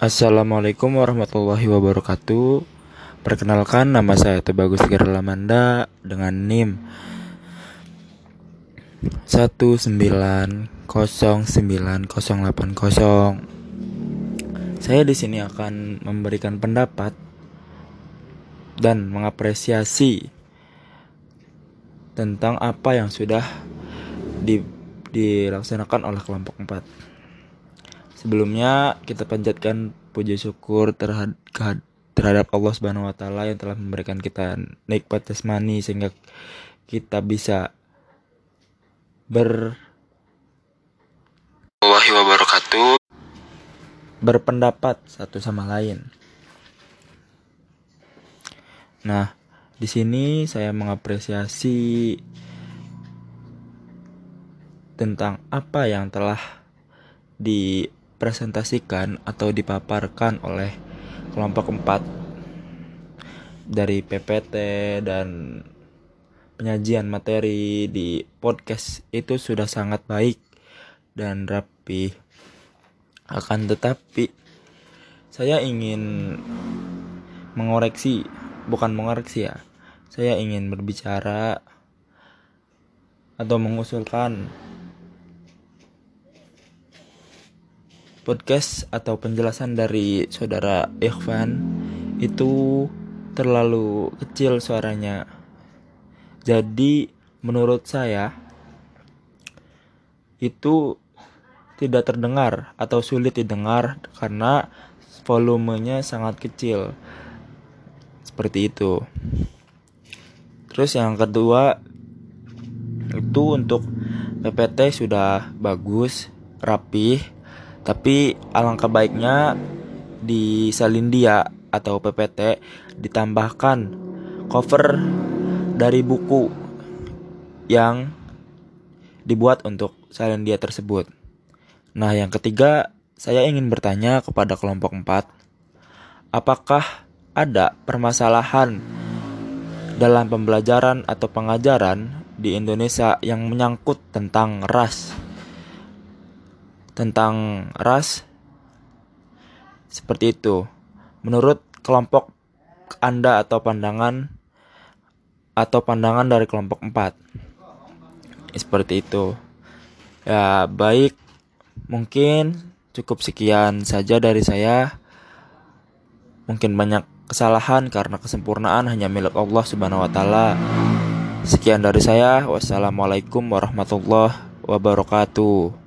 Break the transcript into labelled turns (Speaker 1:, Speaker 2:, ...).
Speaker 1: Assalamualaikum warahmatullahi wabarakatuh. Perkenalkan nama saya Tebagus Gerlamanda dengan NIM 1909080. Saya di sini akan memberikan pendapat dan mengapresiasi tentang apa yang sudah di, dilaksanakan oleh kelompok 4. Sebelumnya kita panjatkan puji syukur terhadap terhadap Allah Subhanahu wa taala yang telah memberikan kita nikmat jasmani sehingga kita bisa ber Wahi wabarakatuh berpendapat satu sama lain. Nah, di sini saya mengapresiasi tentang apa yang telah di dipresentasikan atau dipaparkan oleh kelompok 4 dari PPT dan penyajian materi di podcast itu sudah sangat baik dan rapi. Akan tetapi saya ingin mengoreksi, bukan mengoreksi ya. Saya ingin berbicara atau mengusulkan podcast atau penjelasan dari saudara Ikhwan itu terlalu kecil suaranya. Jadi menurut saya itu tidak terdengar atau sulit didengar karena volumenya sangat kecil. Seperti itu. Terus yang kedua itu untuk PPT sudah bagus, rapih, tapi alangkah baiknya di Salindia atau PPT ditambahkan cover dari buku yang dibuat untuk Salindia tersebut. Nah, yang ketiga, saya ingin bertanya kepada kelompok 4, apakah ada permasalahan dalam pembelajaran atau pengajaran di Indonesia yang menyangkut tentang ras? Tentang ras seperti itu. Menurut kelompok Anda atau pandangan atau pandangan dari kelompok 4. Seperti itu. Ya, baik. Mungkin cukup sekian saja dari saya. Mungkin banyak kesalahan karena kesempurnaan hanya milik Allah Subhanahu wa taala. Sekian dari saya. Wassalamualaikum warahmatullahi wabarakatuh.